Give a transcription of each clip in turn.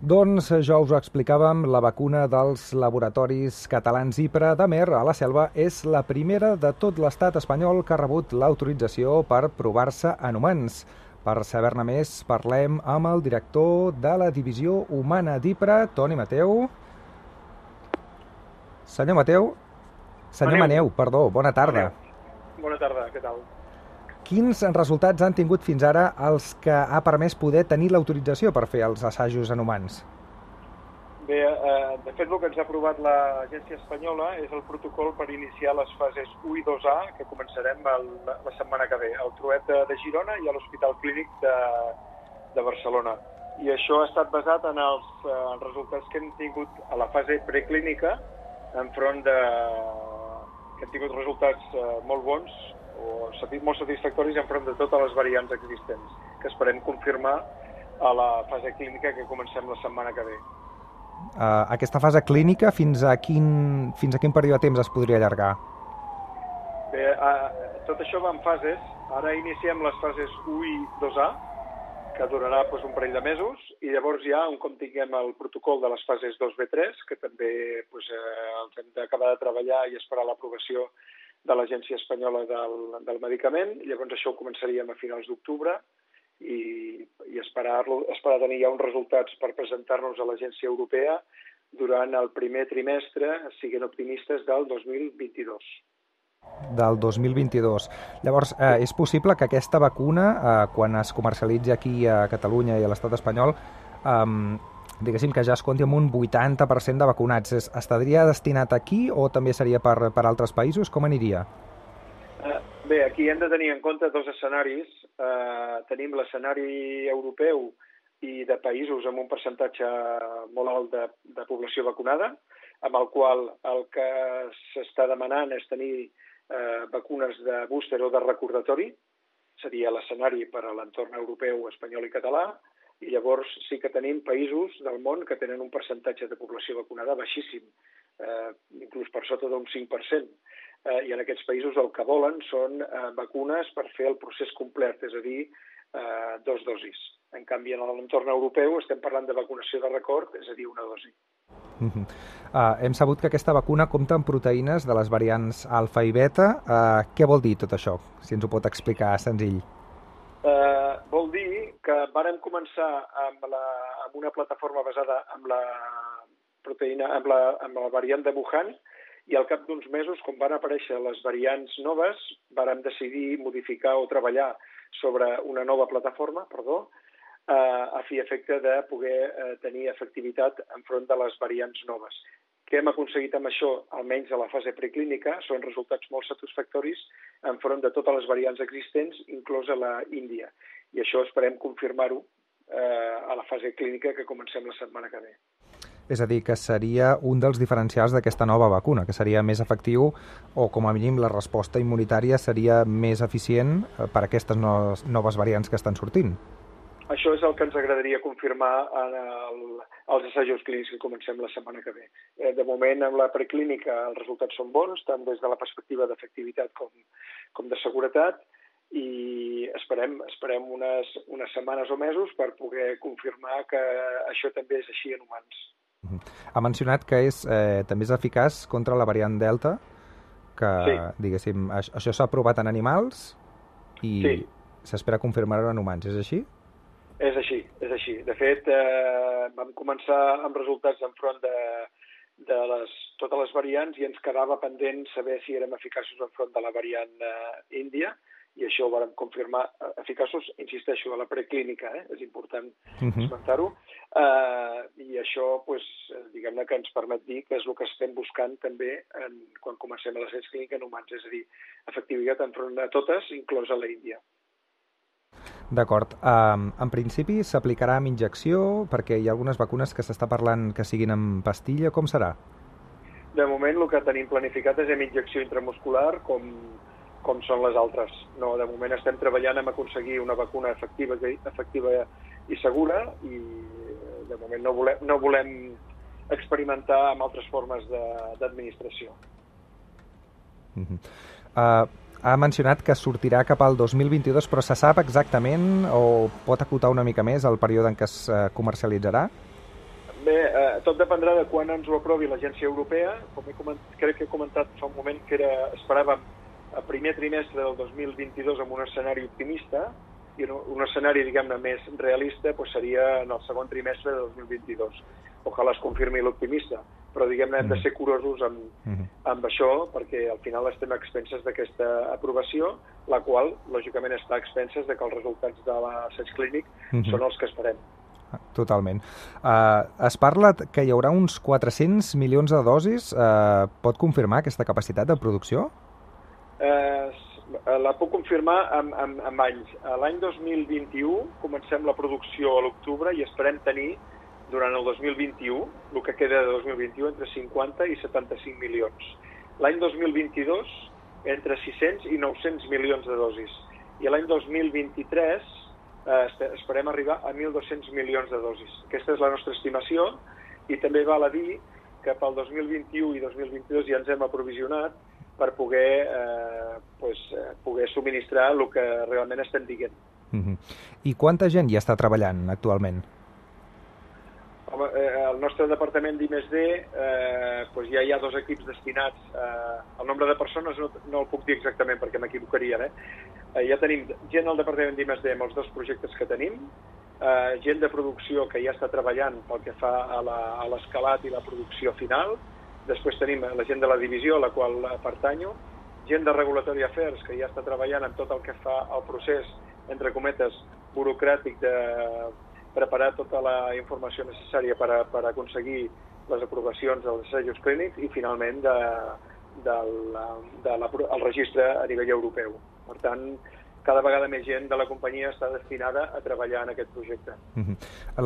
Doncs ja us ho explicàvem, la vacuna dels laboratoris catalans IPRA de Mer a la Selva és la primera de tot l'estat espanyol que ha rebut l'autorització per provar-se en humans. Per saber-ne més, parlem amb el director de la Divisió Humana d'IPRA, Toni Mateu. Senyor Mateu, senyor Maneu. Maneu, perdó, bona tarda. Bona tarda, què tal? Quins resultats han tingut fins ara els que ha permès poder tenir l'autorització per fer els assajos en humans? Bé, eh, de fet, el que ens ha aprovat l'Agència Espanyola és el protocol per iniciar les fases 1 i 2A, que començarem el, la setmana que ve, al Truet de, de Girona i a l'Hospital Clínic de, de Barcelona. I això ha estat basat en els eh, resultats que hem tingut a la fase preclínica, enfront de... que hem tingut resultats eh, molt bons o molt satisfactoris enfront de totes les variants existents, que esperem confirmar a la fase clínica que comencem la setmana que ve. Uh, aquesta fase clínica, fins a, quin, fins a quin període de temps es podria allargar? Bé, eh, tot això va en fases. Ara iniciem les fases 1 i 2A, que durarà doncs, un parell de mesos, i llavors ja, un cop tinguem el protocol de les fases 2B3, que també doncs, eh, els hem d'acabar de treballar i esperar l'aprovació de l'Agència Espanyola del, del Medicament, llavors això ho començaríem a finals d'octubre, i, i esperar, esperar tenir ja uns resultats per presentar-nos a l'Agència Europea durant el primer trimestre, siguent optimistes, del 2022. Del 2022. Llavors, eh, és possible que aquesta vacuna, eh, quan es comercialitzi aquí a Catalunya i a l'estat espanyol, eh, diguéssim que ja es compti amb un 80% de vacunats. Es, estaria destinat aquí o també seria per, per altres països? Com aniria? Eh, Bé, aquí hem de tenir en compte dos escenaris. Eh, tenim l'escenari europeu i de països amb un percentatge molt alt de, de població vacunada, amb el qual el que s'està demanant és tenir eh, vacunes de búster o de recordatori, seria l'escenari per a l'entorn europeu, espanyol i català, i llavors sí que tenim països del món que tenen un percentatge de població vacunada baixíssim, eh, inclús per sota d'un 5%. Eh, I en aquests països el que volen són eh, vacunes per fer el procés complet, és a dir, eh, dos dosis. En canvi, en l'entorn europeu estem parlant de vacunació de record, és a dir, una dosi. Uh -huh. uh, hem sabut que aquesta vacuna compta amb proteïnes de les variants alfa i beta. Uh, què vol dir tot això? Si ens ho pot explicar senzill. Eh, vol dir vàrem començar amb, la, amb una plataforma basada en la proteïna, amb la, amb la variant de Wuhan, i al cap d'uns mesos, com van aparèixer les variants noves, vàrem decidir modificar o treballar sobre una nova plataforma, perdó, eh, a fi efecte de poder eh, tenir efectivitat enfront de les variants noves. Què hem aconseguit amb això, almenys a la fase preclínica, són resultats molt satisfactoris enfront de totes les variants existents, inclosa la Índia. I això esperem confirmar-ho eh, a la fase clínica que comencem la setmana que ve. És a dir, que seria un dels diferencials d'aquesta nova vacuna, que seria més efectiu o, com a mínim, la resposta immunitària seria més eficient eh, per a aquestes noves, noves variants que estan sortint. Això és el que ens agradaria confirmar en el, els assajos clínics que comencem la setmana que ve. Eh, de moment, amb la preclínica, els resultats són bons, tant des de la perspectiva d'efectivitat com, com de seguretat, i esperem, esperem unes, unes setmanes o mesos per poder confirmar que això també és així en humans. Ha mencionat que és, eh, també és eficaç contra la variant Delta, que, Sí. diguéssim, això, s'ha provat en animals i Sí. s'espera confirmar-ho en humans, és així? És així, és així. De fet, eh, vam començar amb resultats enfront de, de les, totes les variants i ens quedava pendent saber si érem eficaços enfront de la variant eh, índia i això ho vam confirmar eh, eficaços, insisteixo, a la preclínica, eh? és important Uh -huh. esmentar-ho, eh, i això, pues, eh, diguem-ne que ens permet dir que és el que estem buscant també en, quan comencem a l'ascens clínic en humans, és a dir, efectivitat enfront de totes, inclosa la Índia. D'acord. Um, en principi s'aplicarà amb injecció perquè hi ha algunes vacunes que s'està parlant que siguin amb pastilla. Com serà? De moment el que tenim planificat és amb injecció intramuscular com, com són les altres. No, de moment estem treballant en aconseguir una vacuna efectiva, efectiva i segura i eh, de moment no volem, no volem experimentar amb altres formes de- d'administració. Uh -huh. uh, ha mencionat que sortirà cap al 2022, però se sap exactament o pot acotar una mica més el període en què es uh, comercialitzarà? Bé, eh, tot dependrà de quan ens ho aprovi l'Agència Europea. Com he comentat, crec que he comentat fa un moment que era, esperàvem a primer trimestre del 2022 amb un escenari optimista i un, un escenari, diguem-ne, més realista doncs seria en el segon trimestre de 2022. Ojalà es confirmi l'optimista, però diguem-ne hem de mm. ser curosos amb, mm-hmm. amb això perquè al final estem a expenses d'aquesta aprovació, la qual, lògicament, està a expenses de que els resultats de l'assaig clínic mm -hmm. són els que esperem. Totalment. Uh, es parla que hi haurà uns 400 milions de dosis. Uh, pot confirmar aquesta capacitat de producció? Uh, la puc confirmar amb, amb, amb anys. L'any 2021 comencem la producció a l'octubre i esperem tenir durant el 2021, el que queda de 2021, entre 50 i 75 milions. L'any 2022, entre 600 i 900 milions de dosis. I l'any 2023 eh, esperem arribar a 1.200 milions de dosis. Aquesta és la nostra estimació i també val a dir que pel 2021 i 2022 ja ens hem aprovisionat per poder, eh, pues, poder subministrar el que realment estem dient. Uh -huh. I quanta gent hi està treballant actualment? Home, eh, el nostre departament d'I+D eh, pues ja hi ha dos equips destinats. Eh, el nombre de persones no, no el puc dir exactament perquè m'equivocaria. Eh? Eh, ja tenim gent al departament d'I+D amb els dos projectes que tenim, eh, gent de producció que ja està treballant pel que fa a l'escalat i la producció final, després tenim la gent de la divisió a la qual pertanyo, gent de Regulatory Affairs que ja està treballant en tot el que fa al procés, entre cometes, burocràtic de preparar tota la informació necessària per, a, per aconseguir les aprovacions dels assajos clínics i finalment de, del de la, el registre a nivell europeu. Per tant, cada vegada més gent de la companyia està destinada a treballar en aquest projecte. Mm -hmm.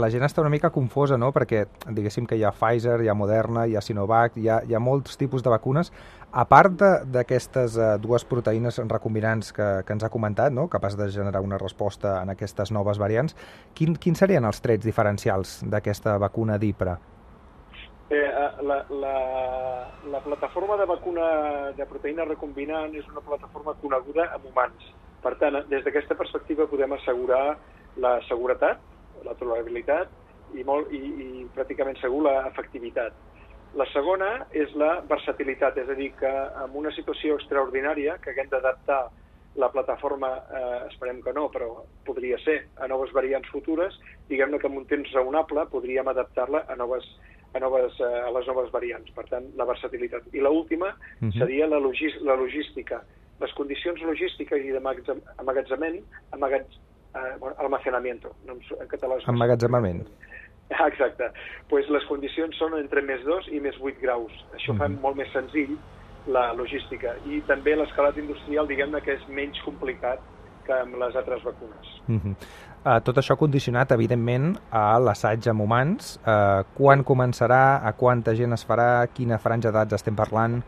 La gent està una mica confosa, no?, perquè diguéssim que hi ha Pfizer, hi ha Moderna, hi ha Sinovac, hi ha, hi ha molts tipus de vacunes. A part d'aquestes uh, dues proteïnes recombinants que, que ens ha comentat, no?, capaç de generar una resposta en aquestes noves variants, quin, quins serien els trets diferencials d'aquesta vacuna d'IPRA? Eh, la, la, la plataforma de vacuna de proteïna recombinant és una plataforma coneguda en humans per tant, des d'aquesta perspectiva podem assegurar la seguretat, la tolerabilitat i, molt, i, i pràcticament segur l'efectivitat. La segona és la versatilitat, és a dir, que en una situació extraordinària que haguem d'adaptar la plataforma, eh, esperem que no, però podria ser, a noves variants futures, diguem-ne que en un temps raonable podríem adaptar-la a noves a, noves, eh, a les noves variants. Per tant, la versatilitat. I l'última uh mhm. -huh. seria la, logis, la logística les condicions logístiques i d'emmagatzament, amagatz, eh, bueno, almacenamiento, no, en català és... Emmagatzemament. Ah, exacte. pues les condicions són entre més 2 i més 8 graus. Això mm -hmm. fa mhm. molt més senzill la logística. I també l'escalat industrial, diguem-ne que és menys complicat que amb les altres vacunes. Mm -hmm. uh, tot això condicionat, evidentment, a l'assaig amb humans. Uh, quan començarà? A quanta gent es farà? Quina franja d'edats estem parlant?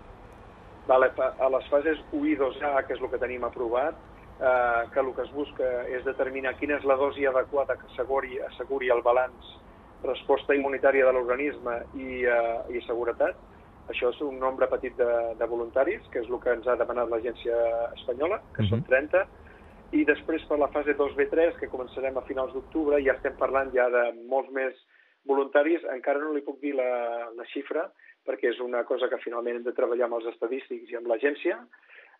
Vale, a les fases 1 i 2A, que és el que tenim aprovat, eh, que el que es busca és determinar quina és la dosi adequada que asseguri, asseguri el balanç resposta immunitària de l'organisme i, eh, i seguretat. Això és un nombre petit de, de voluntaris, que és el que ens ha demanat l'agència espanyola, que uh -huh. són 30, mhm. i després per la fase 2B3, que començarem a finals d'octubre, ja estem parlant ja de molts més voluntaris, encara no li puc dir la, la xifra, perquè és una cosa que finalment hem de treballar amb els estadístics i amb l'agència,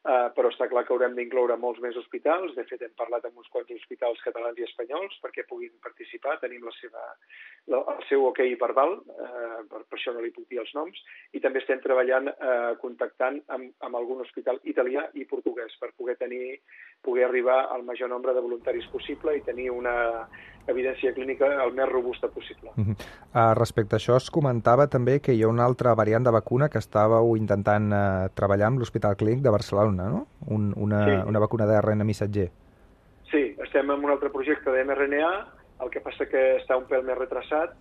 eh, però està clar que haurem d'incloure molts més hospitals. De fet, hem parlat amb uns quants hospitals catalans i espanyols perquè puguin participar, tenim la seva, la, el seu ok verbal, eh, per, per això no li puc dir els noms, i també estem treballant, eh, contactant amb, amb algun hospital italià i portuguès per poder tenir poder arribar al major nombre de voluntaris possible i tenir una evidència clínica el més robusta possible. Uh -huh. uh, respecte a això, es comentava també que hi ha una altra variant de vacuna que estàveu intentant uh, treballar amb l'Hospital Clínic de Barcelona, no? Un, una, sí. una vacuna d'ARN missatger. Sí, estem en un altre projecte de mRNA, el que passa que està un pèl més retrasat.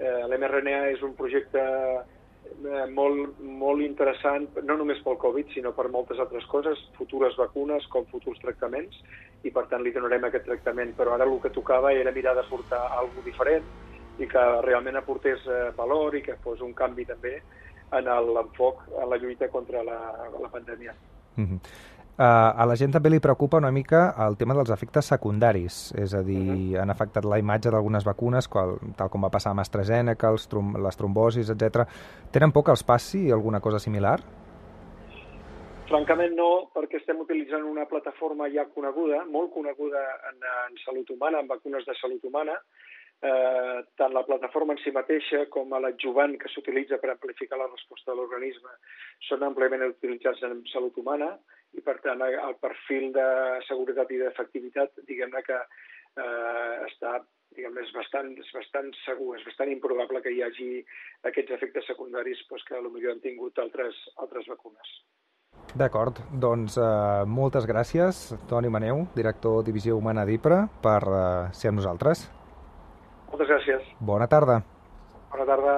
Eh, L'mRNA és un projecte eh, molt, molt interessant, no només pel Covid, sinó per moltes altres coses, futures vacunes com futurs tractaments, i per tant li donarem aquest tractament. Però ara el que tocava era mirar de portar alguna diferent i que realment aportés eh, valor i que fos un canvi també en l'enfoc, en la lluita contra la, la pandèmia. Mm -hmm. a la gent també li preocupa una mica el tema dels efectes secundaris, és a dir, uh. -huh. han afectat la imatge d'algunes vacunes, qual, tal com va passar amb AstraZeneca, els trom les trombosis, etc. Tenen por que els passi alguna cosa similar? Francament no, perquè estem utilitzant una plataforma ja coneguda, molt coneguda en, en salut humana, en vacunes de salut humana. Eh, tant la plataforma en si mateixa com l'adjuvant que s'utilitza per amplificar la resposta de l'organisme són àmpliament utilitzats en salut humana i, per tant, el perfil de seguretat i d'efectivitat, diguem-ne que eh, està diguem és bastant, és bastant segur, és bastant improbable que hi hagi aquests efectes secundaris doncs, que potser han tingut altres, altres vacunes. D'acord, doncs eh, moltes gràcies, Toni Maneu, director Divisió Humana d'IPRA, per eh, ser amb nosaltres. Moltes gràcies. Bona tarda. Bona tarda.